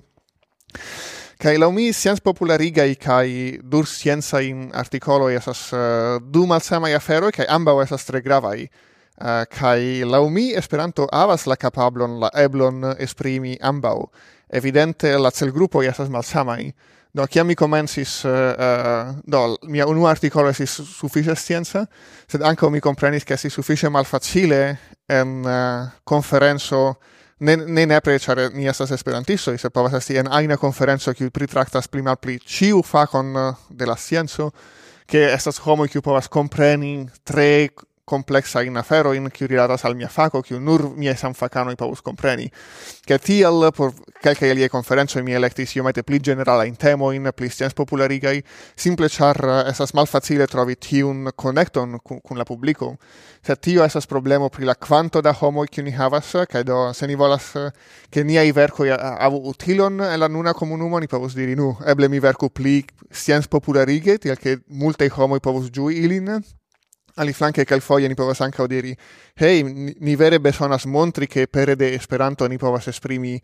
Kai la mi science populariga i kai dur scienza in articolo esas uh, du malsamaj afero kai amba esas tre gravaj. Uh, eh, kai la mi Esperanto avas la kapablon la eblon esprimi amba Evidente la celgrupoj esas malsamaj. Do kiam mi komencis uh, eh, uh, do mia unu articolo esis suffice scienza, sed anche mi comprenis che si suffice malfacile en uh, conferenzo ne ne ne pre ĉar ni estas esperantisto se povas esti en ajna konferenco kiu pritraktas pli malpli ĉiu fakon eh, de la scienco ke estas homo kiu povas kompreni tre complexa in afero in qui rilatas al mia faco qui nur mie san facano i paus compreni che tiel por calca elie conferenzo mi electis io mette pli generala in temo in pli scienz popularigai simple char esas malfacile trovi tiun connecton cun, cun la publico se tio esas problemo pri la quanto da homo qui ni havas kaj do se ni volas che ni ai verco avu utilon en la nuna comunumo ni povus diri nu eble mi verco pli scienz popularige tiel che multe homo povus giui ilin. Ali flanke kel foje ni povas ankaŭ diri hej ni, vere besonas montri ke pere de esperanto ni povas esprimi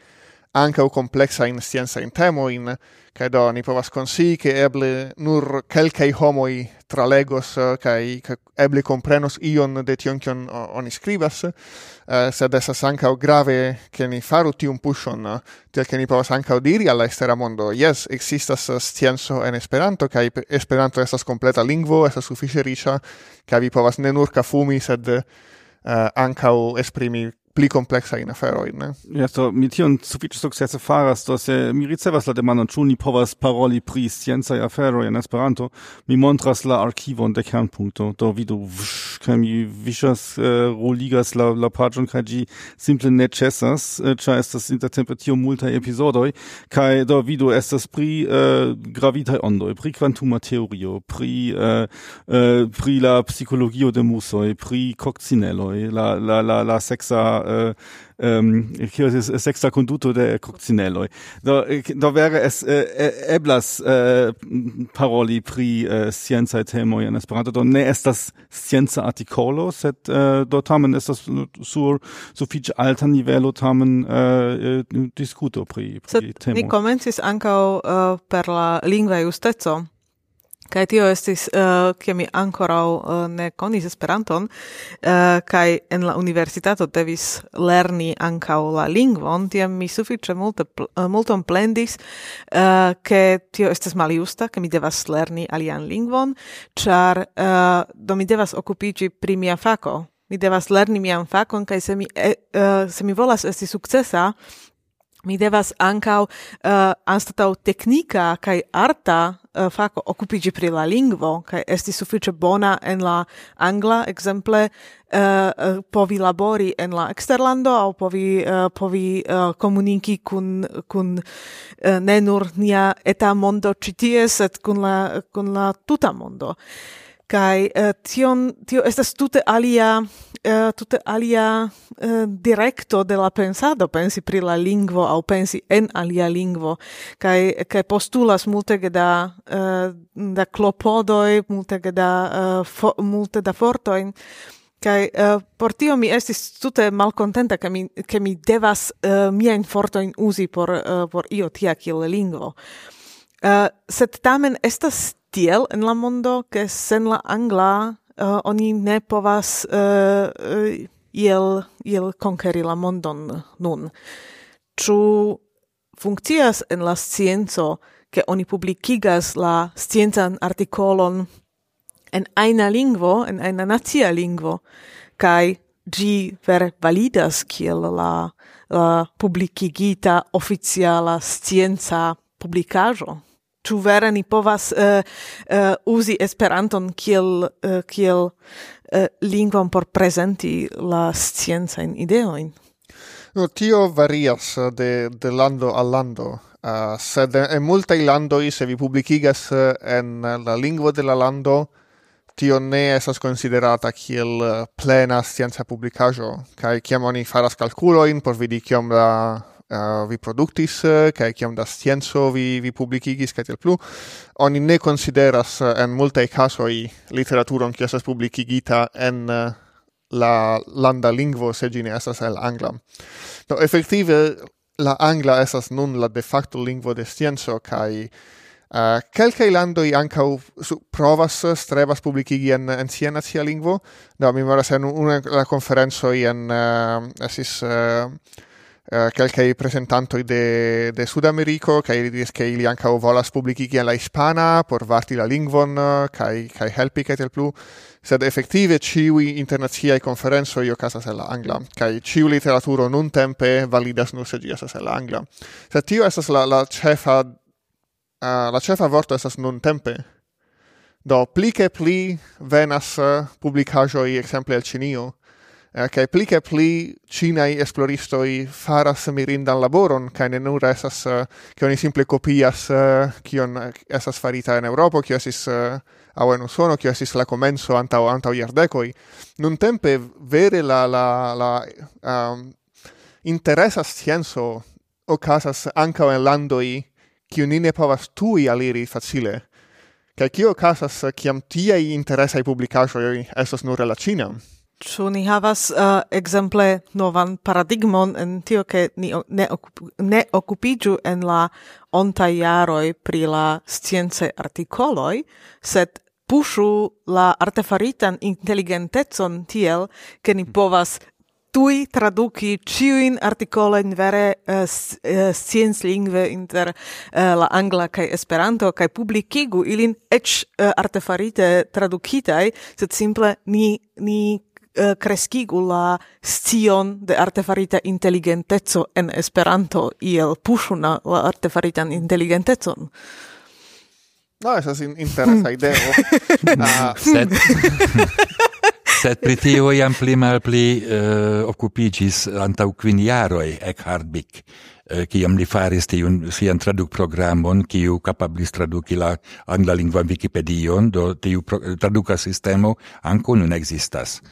anche o complexa in scienza in temo in che do ni povas consi che eble nur quelcai homoi tra tralegos eh, kai eble comprenos ion de tion, kion oni skribas, eh, sed estas ankaŭ grave, che ni faru tiun pushon tiel che ni povas ankaŭ diri alla estera mondo, yes existas eh, scienzo en Esperanto, kai Esperanto esas completa lingvo, esa sufiĉe kai kaj vi povas ne nur kafumi, sed eh, ankaŭ esprimi pli complexa in aferoin, ne? Ja, to mi tion sufiĉe sukcese faras, do se mi ricevas la demandon, ĉu ni povas paroli pri sciencaj afero in Esperanto, mi montras la arkivon de Kernpunkto, do vidu, vš, kaj mi viŝas, uh, eh, roligas la, la paĝon, kaj ĝi simple ne ĉesas, eh, ĉar uh, estas intertempe tiom multaj epizodoj, kaj do vidu, estas pri uh, gravitaj ondoj, pri kvantuma teorio, pri, uh, uh, pri la psikologio de musoj, pri kokcineloj, la, la, la, la sexa äh, ähm, hier ist es eh, sexta conduto de coccinelloi. Da, da wäre es äh, eblas äh, paroli pri äh, scienza temo in Esperanto, do ne estas scienza articolo, set äh, haben ist estas sur so viel alter Nivello haben äh, discuto pri, pri temo. Ni komencis ankaŭ uh, per la lingva justeco. Kaj tio estis, eh, ke mi ancora uh, eh, ne konis Esperanton, eh, uh, kaj en la universitato devis lerni ankau la lingvon, tiam mi sufiĉe multe pl multon plendis, ke tio estes maljusta, ke mi devas lerni alian lingvon, ĉar do mi devas okupiĝi pri mia fako, mi devas lerni mian fakon kaj se mi e, uh, se mi volas esti sukcesa mi devas ancau eh, uh, anstatau technica kaj arta uh, fako occupigi pri la lingvo kaj esti suffice bona en la angla ekzemple uh, povi labori en la eksterlando aŭ povi uh, povi uh, komuniki kun kun uh, ne nur nia eta mondo citie, sed kun la kun la tuta mondo. Kai uh, tion tio estas tute alia uh, tute alia uh, directo de la pensado, pensi pri la lingvo au pensi en alia lingvo, kai, kai postulas multe da, uh, da clopodoi, multe da, uh, fo, multe da fortoin, kai uh, por tio mi estis tute malcontenta ke mi ke mi devas uh, mia forto in usi por uh, por io tia kiel lingvo. Uh, sed tamen estas tiel en la mondo ke sen la angla uh, oni ne povas eh, uh, iel, iel konkeri la mondon nun. Ču funkcias en la scienco, ke oni publikigas la sciencan artikolon en aina lingvo, en aina nacia lingvo, kai gi ver validas kiel la, la publikigita oficiala scienza publicajo ĉu vere ni povas uh, uh, uzi Esperanton kiel uh, kiel uh, lingvon por prezenti la sciencajn ideojn? No, tio varias de, de lando al lando. Uh, sed en multaj landoj, se vi publikigas en la lingvo de la lando, tio ne estas considerata kiel plena scienca publikaĵo. kaj kiam oni faras kalkulojn por vidi kiom la uh, vi produktis kaj eh, kiam da scienco vi vi publikigis kaj tiel plu oni ne konsideras eh, en multaj kasoj literaturon kiu estas publikigita en la landa lingvo se ĝi ne estas el angla do efektive la angla estas nun la de facto lingvo de scienco kaj Uh, quelcae landoi ancau su, provas, strebas publicigi en, en sia nazia lingvo. Do, mi moras en una la conferenzoi en, uh, esis, uh, uh, quelcae presentantoi de, de Sud Americo, cae ili diris che ili ancao volas publicigi la hispana por varti la lingvon, kai cae, cae helpi, cae tel plu, sed effective ciui internaziae conferensoi io el la angla, cae ciu literaturo nun tempe validas nur se giasas el la angla. Sed tio estas la, la cefa, uh, la cefa vorto estas nun tempe, Do, pli che pli venas eh, uh, publicajoi exemple al Cinio, Eh, kai pli kai pli cinai esploristoi faras mirindan laboron, kai ne nur esas, eh, uh, oni simple copias eh, kion esas farita en Europo, kio esis au en Usono, kio esis la comenzo antau, antau iardecoi. Nun tempe vere la, la, la um, interesa scienzo ocasas ancao en landoi kiu ni ne povas tui aliri facile. Kai kio casas kiam tiei interesai publicajoi esas nur la Cina? Ĉu ni havas uh, ekzemple novan paradigmon en tio ke ni ne, okup, ne okupiĝu en la ontaj jaroj pri la sciencaj artikoloj, sed pušu la artefaritan inteligentecon tiel, ke ni povas tui traduki ciuin articolin vere uh, uh science lingve inter uh, la angla kai esperanto kai publikigu ilin ech uh, artefarite tradukitai sed simple ni ni eh, kreskigu la scion de artefarita inteligenteco en Esperanto iel pushuna la artefaritan inteligentecon. No, esas es in interesa ideo. uh, ah. Sed Sed pri tio jam pli malpli uh, eh, okupigis antaŭ kvin jaroj Eckhardbik, uh, eh, kiam li faris tiun sian tradukprogramon, kiu kapablis traduki la anglalingvan Wikipedion, do tiu pro, traduka sistemo ankaŭ nun ekzistas.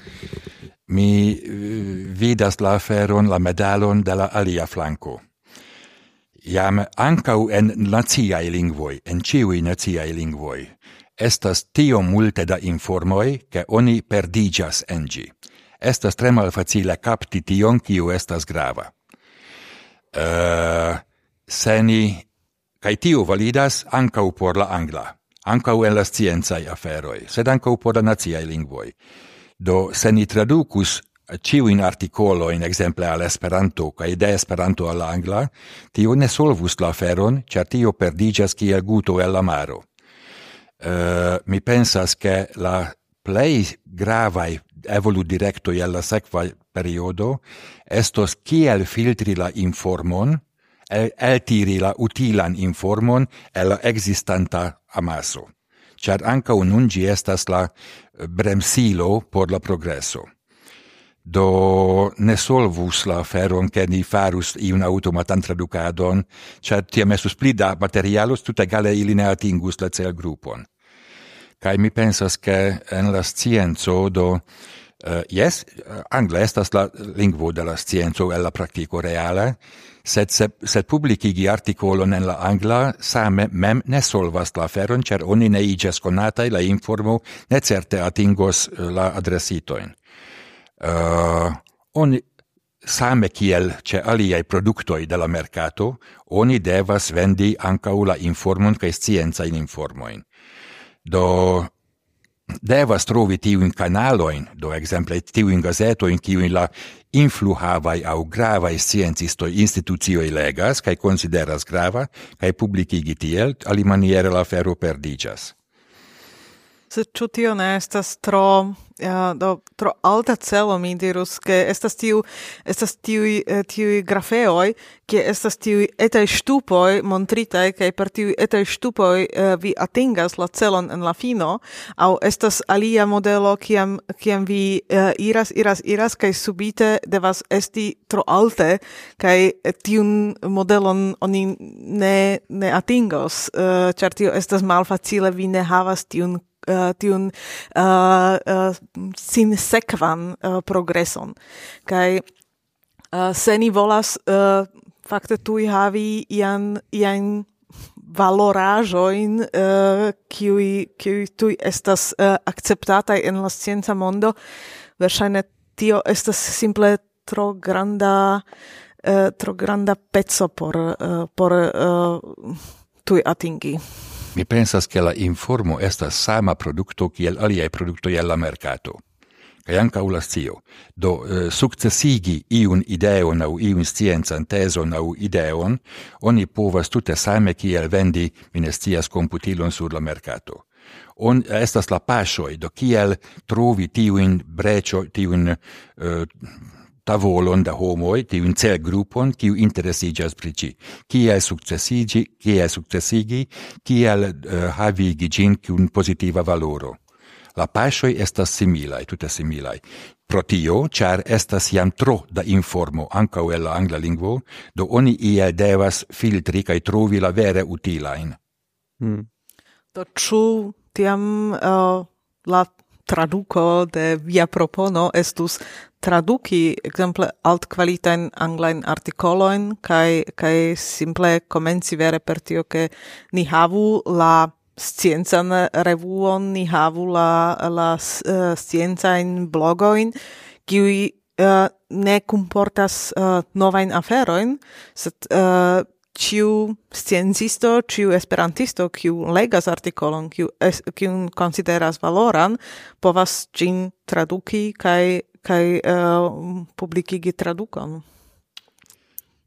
Mi uh, vidas la aferon, la medalon de la alia flanko jam ancau en naziae lingvoi, en ciui naziae lingvoi, Estas tio multe da informoi, che oni perdigas en gi. Estas tre malfacile capti tion, kiu estas grava. Uh, seni, cae tio validas ancau por la angla, ancau en la scienzai aferoi, sed ancau por la naziai lingvoi. Do, se ni traducus articolo in exemple, al Esperanto, ca de Esperanto al angla, tio ne solvus la aferon, cer tio perdigas kiel guto el amaro uh, mi pensas che la plei grava evolu directoi alla sequa periodo estos kiel filtri la informon, el, eltiri la utilan informon el la existanta amaso, char anca un ungi estas la eh, bremsilo por la progresso. Do ne solvus la feron che ni farus iun automatan traducadon, char tiam estus pli da materialos, tuta gale ili ne atingus la cel grupon. Kai mi pensas ke en la scienzo do eh, uh, yes angla estas la lingvo de la scienzo el la praktiko reale sed se, sed publikigi artikolon en la angla same mem ne solvas la feron ĉar oni ne iĝas konata la informo ne certe atingos eh, la adresitojn uh, oni same kiel ce aliai produktoi de la mercato, oni devas vendi ancau la informon scienza in informoin. Do devas trovi tiujn kanaloin, do ekzemple tiujn gazetojn, kiujn la influhavaj aŭ gravaj sciencistoj institucioj legas kaj konsideras grava kaj publikigi tiel, alimaniere la afero perdiĝas. Se ĉu tio ne estas tro ja, do tro alta celo mi dirus ke estas tiu estas tiu eh, tiu grafeoj ke estas tiu eta ŝtupoj montrita ke per tiu eta ŝtupoj eh, vi atingas la celon en la fino aŭ estas alia modelo kiam kiam vi eh, iras iras iras kaj subite devas esti tro alte kaj tiun modelon oni ne ne atingos. Ĉar tio estas malfacile vi ne havas tiun uh, tiun eh, eh, uh, uh, sin sekvan uh, progreson. Kaj uh, se ni volas uh, fakte tuj havi ian, ian valorajoin uh, kiui, kiui tui estas uh, acceptatai en la scienza mondo, verŝajne tio estas simple tro granda uh, tro granda pezzo por uh, por uh, tui atingi. Mi pensas che la informo estas sama producto kiel aliai productoi la mercato. Kaj ankaŭ la scio. Do, eh, sukcesigi iun ideon aŭ iun sciencan tezon aŭ ideon, oni povas tute same kiel vendi, minestias computilon sur la mercato. On estas la paŝoj, do kiel trovi tiujn brecio, tiujn uh, tavolon da homoi, tiun cel grupon, kiu interesigas pri ci. Kiel successigi, kiel successigi, kiel uh, havigi gin kun positiva valoro. La pasoi estas similai, tuta similai. Pro tio, char estas jam tro da informo anca el la angla lingvo, do oni iel devas filtri cae trovi la vere utilain. Hmm. Do ciu tiam uh, la traduco de via propono estus traduki exemple alt qualitain anglain articoloin kai kai simple komenci vere per tio ke ni havu la scienzan revuon ni havu la la uh, eh, scienzain blogoin qui uh, eh, ne comportas uh, eh, novain aferoin, sed uh, ciu sciencisto, ciu esperantisto, ciu legas artikolon, ciu, es, consideras valoran, povas gin traduki kai, kai uh, eh, publicigi tradukon.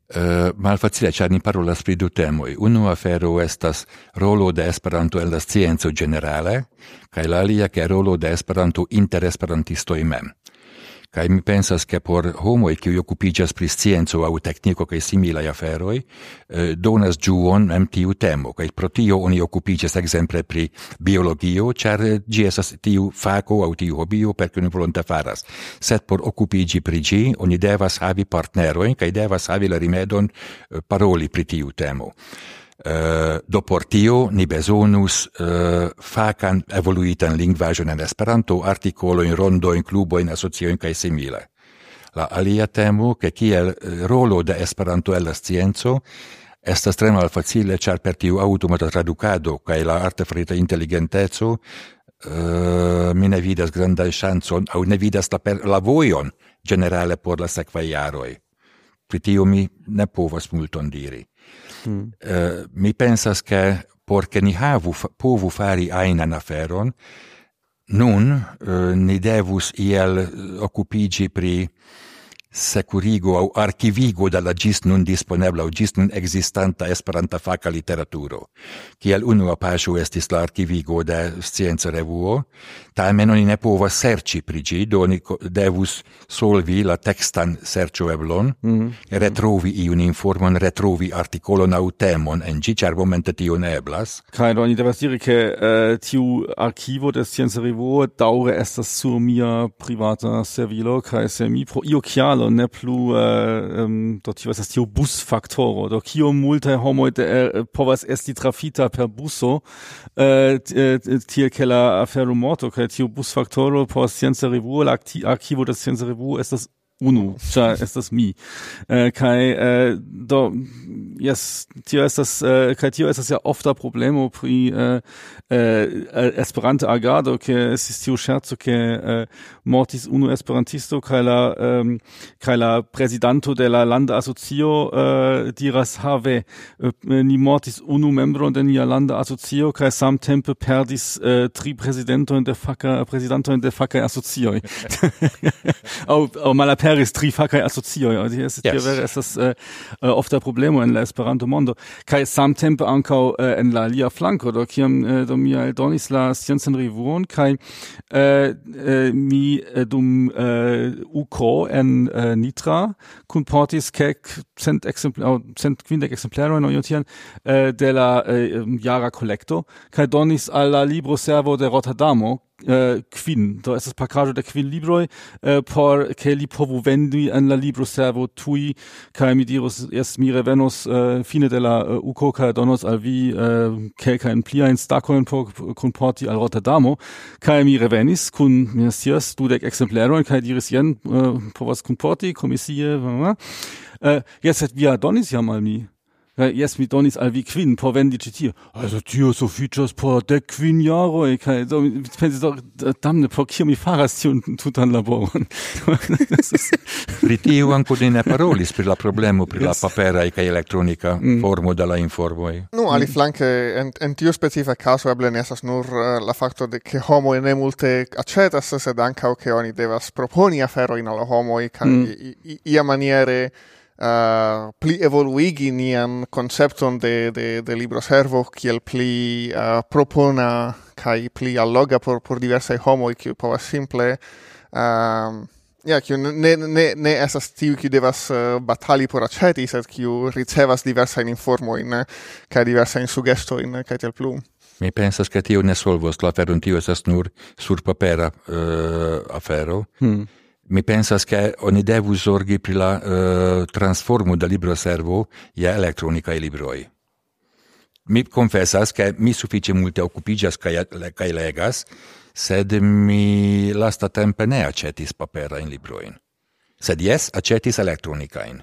Uh, eh, malfacile, ĉar ni parolas pri du temoj. Unu afero estas rolo de Esperanto en la scienco ĝenerale, kaj la alia ke rolo de Esperanto inter esperantistoi mem. Kai mi pensas che por e qui occupigas pri scienzo au tecnico cae simila aferoi, eh, donas juon mem tiu temo, cae pro tio oni occupigas exemple pri biologio, char gi esas tiu faco au tiu hobio per cui ni volonta faras. Sed por occupigi pri gi, oni devas havi partneroin, cae devas havi la rimedon eh, paroli pri tiu temo. Eh, uh, do por tio ni besonus uh, facan evoluitan lingvajon en Esperanto, artikolojn, rondojn, klubojn, asociojn kaj simile. La alia temo, ke kiel eh, rolo de Esperanto el la scienco estas al facile ĉar per tiu automata tradukado kaj la artefarita inteligenteco uh, mi ne vidas grandan chanson aŭ ne vidas la, per, la vojon generale por la sequaiaroi. jaroj. Pri mi ne povas multon diri. Uh, mi pensas che porque ni havu povu fari ainan aferon, nun uh, ni devus iel eh, occupigi pri securigo au archivigo dalla gis nun disponebla au gis nun existanta esperanta faca literaturo. Kiel unua pasu estis la archivigo de Scienza Revuo, tamen oni ne povas serci prigi, do oni devus solvi la textan sercio eblon, mm -hmm. retrovi iun informon, retrovi articolon au temon en gi, cer momente tio ne eblas. Kai, do oni devas diri che uh, eh, tiu archivo de Scienza Revuo daure estas sur mia privata servilo, kai se mi pro io chialo do ne plu uh, um, do tio estas tio busfaktoro. Do kio multe homo de uh, äh, povas esti trafita per buso uh, tiel ke la afero morto. Kaj tio busfaktoro por scienza revuo la arkivo de scienza revuo estas unu, cia estas mi. Uh, kai uh, do, yes, tio estas, uh, kai tio estas ja ofta problemo pri uh, uh, esperante agado, ke estis tio scherzo, ke uh, mortis unu esperantisto, kai la, um, kai la presidanto de la landa asocio uh, diras, have, uh, ni mortis unu membro de nia landa asocio, kai sam tempe perdis uh, tri presidento de faca, presidanto de faca asocioi. au, au malaper aperis tri facaj asocioj jes tio vere estas oft äh, äh, ofta problemo en la Esperanto mondo. Kai samtempe ankaŭ uh, äh, en la lia flanko do kiam uh, do mi aldonis la sciencen revuon kai uh, uh, mi dum uh, UK en uh, Nitra kunportis kek cent exemplar cent quindec exemplaro aŭ tian uh, de la uh, jara kolekto kai donis al la libro servo de Rotterdamo Uh, quin. Do es pakaĵo de quin libroi, uh, por che li povu vendi en la libroservo tui, kaj mi dirus es mi revenos uh, fine de la uko kaj donos al vi kelkajn pliajn stakojn por kunporti al Rotterdamo, kaj mi revenis kun mi ne scias dudek ekzemplerojn kaj diris jen povas kunporti uh, jes sed via donis jam al mi kaj jes mi donis al vi kvin por vendi ĉi tio also tio sufiĉas por dek kvin jaroj kaj do mi pensis do damne por kio mi faras tiun tutan laboron pri tio ankaŭ ne parolis pri la problemo pri yes. la paperaj kaj elektronika mm. formo de la informoj no mm. aliflanke en, en tiu specifa caso eble ne estas nur uh, la fakto de ke homoj ne multe acetas sed ankaŭ ke oni devas proponi aferojn al homoj kaj mm. ia maniere uh, pli evoluigi nian concepton de, de, de libro servo kiel pli uh, propona kai pli alloga por, por diversai homoi kiu povas simple um, Ja, kiu ne, ne, ne esas tiu kiu devas uh, batali por aceti, sed kiu ricevas diversajn informojn kaj diversajn sugestojn kaj tel plu. Mi pensas ke tio ne solvos la aferon, tio esas nur surpapera uh, afero. Hmm mi pensas che oni devu sorgi pri la uh, transformo da libro servo je elektronika e libroi. Mi confessas che mi suffice multe occupigas cae, cae legas, sed mi lasta tempe ne acetis papera in libroin. Sed yes, acetis elektronicain.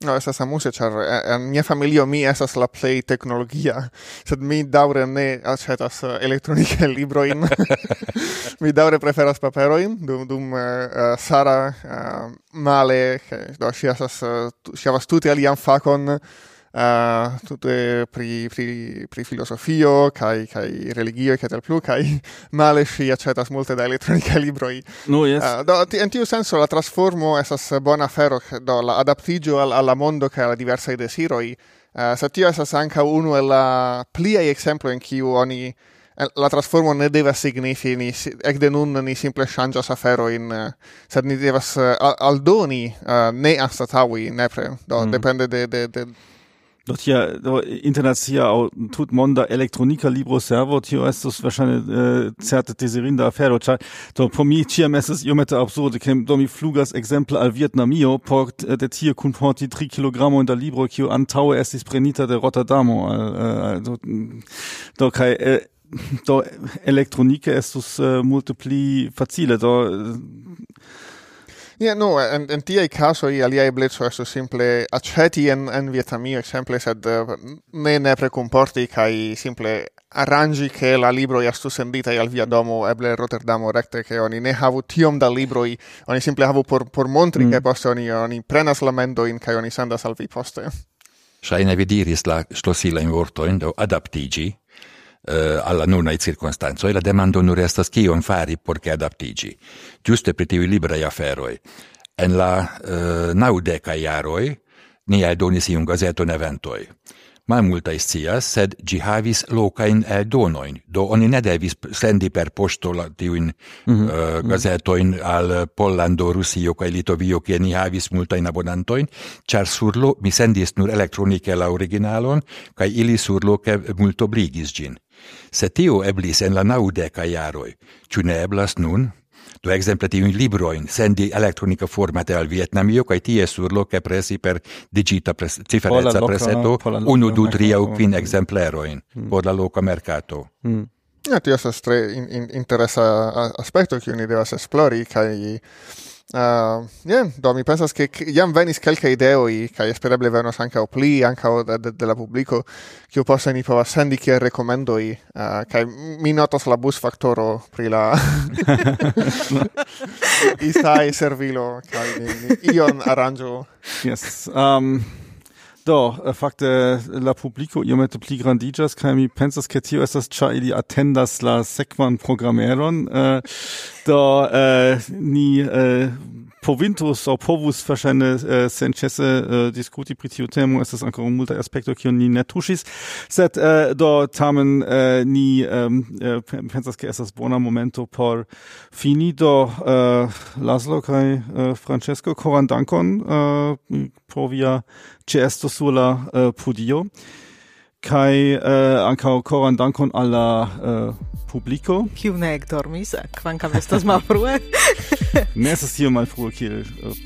No, estas amuse, char eh, en mia familio mi estas la play tecnologia. sed mi daure ne aĉetas eh, elektronikaj librojn. mi daure preferas paperojn, dum dum uh, Sara uh, male, do esas estas si havas tute alian fakon Ah, uh, tutte pri pri pri filosofio kai kai religio kai tal plu kai male si accetas multe da elettronica libroi. No yes. Uh, do in tiu senso la trasformo esas bona fero do la adaptigio al alla mondo kai alla diversa desiroi. Ah, uh, sa tio esas anca uno e la plia exemplo in kiu oni la trasformo ne deve signifi ni ec de nun ni simple shanja sa fero in uh, sed ni devas uh, aldoni uh, ne astatawi nepre. Do mm. depende de de de Do tia do internacia au tut monda elektronika libro servo tio estos verŝajne äh, certe deserinda afero cha do por mi ĉiam estas iomete absurde kem do mi flugas exemple al vietnamio port äh, de Tierkonti 3 kg und da libro kio antau estis prenita de Rotterdamo äh, äh do, do kai äh, do elektronike estus äh, multipli facile do äh, Yeah, no, en, en caso i aliai blitzo estu simple aceti en, en Vietnamio, exemple, sed uh, ne nepre comporti, cae simple arrangi che la libro estu sendita al via domo, eble Rotterdamo recte, che oni ne havu tiom da libroi, oni simple havu por, por montri, mm. che poste oni, oni prenas la mendoin, kai oni sendas al vi poste. Shaine vi diris la slosila in vorto do adaptigi, uh, alla circostanzo e la demando nur estas kion fari por che adaptigi. Giuste pri tiui liberai aferoi. En la eh, uh, naudeca iaroi ni eldonis iun gazeton eventoi. Malmulta scias, sed gi havis locain eldonoin, do oni ne devis sendi per posto la tiun mm eh, -hmm. uh, gazetoin al Pollando, Rusio kaj Litovio, kie ni havis multain abonantoin, char surlo mi sendis nur elektronike la originalon, kai ili surloke multobligis gin. Se tio eblis en la naudeca iaroi, ciu ne eblas nun? Do exemple tiun libroin sendi elektronika formate al Vietnamio kaj tie surloke presi per digita pres cifereca preseto unu du tri quin kvin ekzemplerojn mm. por la loca mercato. Mm. Ja, tio estas tre in, in, interesa aspekto kiu ni devas esplori kaj Uh, yeah, do mi pensas che jam venis kelka ideoi, kai espereble venos anca pli, anca de, de, de la publico, kiu poste ni povas sendi kiel rekomendoi, uh, ah, kai mi notas la bus faktoro pri la isai servilo, kai ni, ni ion aranĝo. Yes, um, Do, äh, fakte la publico iomete pli grandigas kai mi pensas ke tio estas cha ili atendas la sekvan programeron. Uh, do uh, ni uh, povintus aŭ povus verschiedene uh, senĉese uh, diskuti pri tiu temo. Estas ankoraŭ multa aspektoj kiun ni ne tuŝis, sed uh, do tamen uh, ni um, uh, pensas ke estas bona momento por fini. Do uh, Laszlo kaj uh, Francesco koran dankon uh, por via ĉeestos sur la uh, äh, podio kai uh, ankaŭ koran dankon al la uh, publiko. Kiu ne ekdormis eh? kvankam estas malfrue. Ne estas tiom malfrue kiel uh,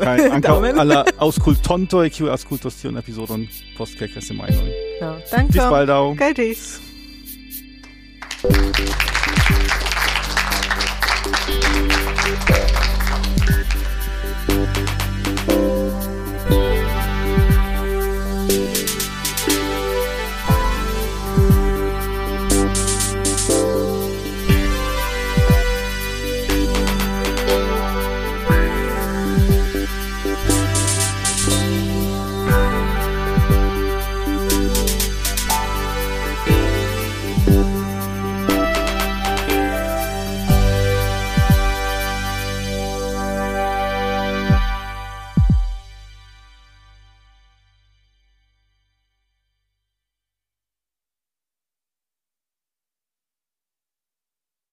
kai ankaŭ al la aŭskultontoj kiu aŭskultos tiun epizodon post kelkaj semajnoj. No, dankon. Bis baldaŭ. Kaj ĝis.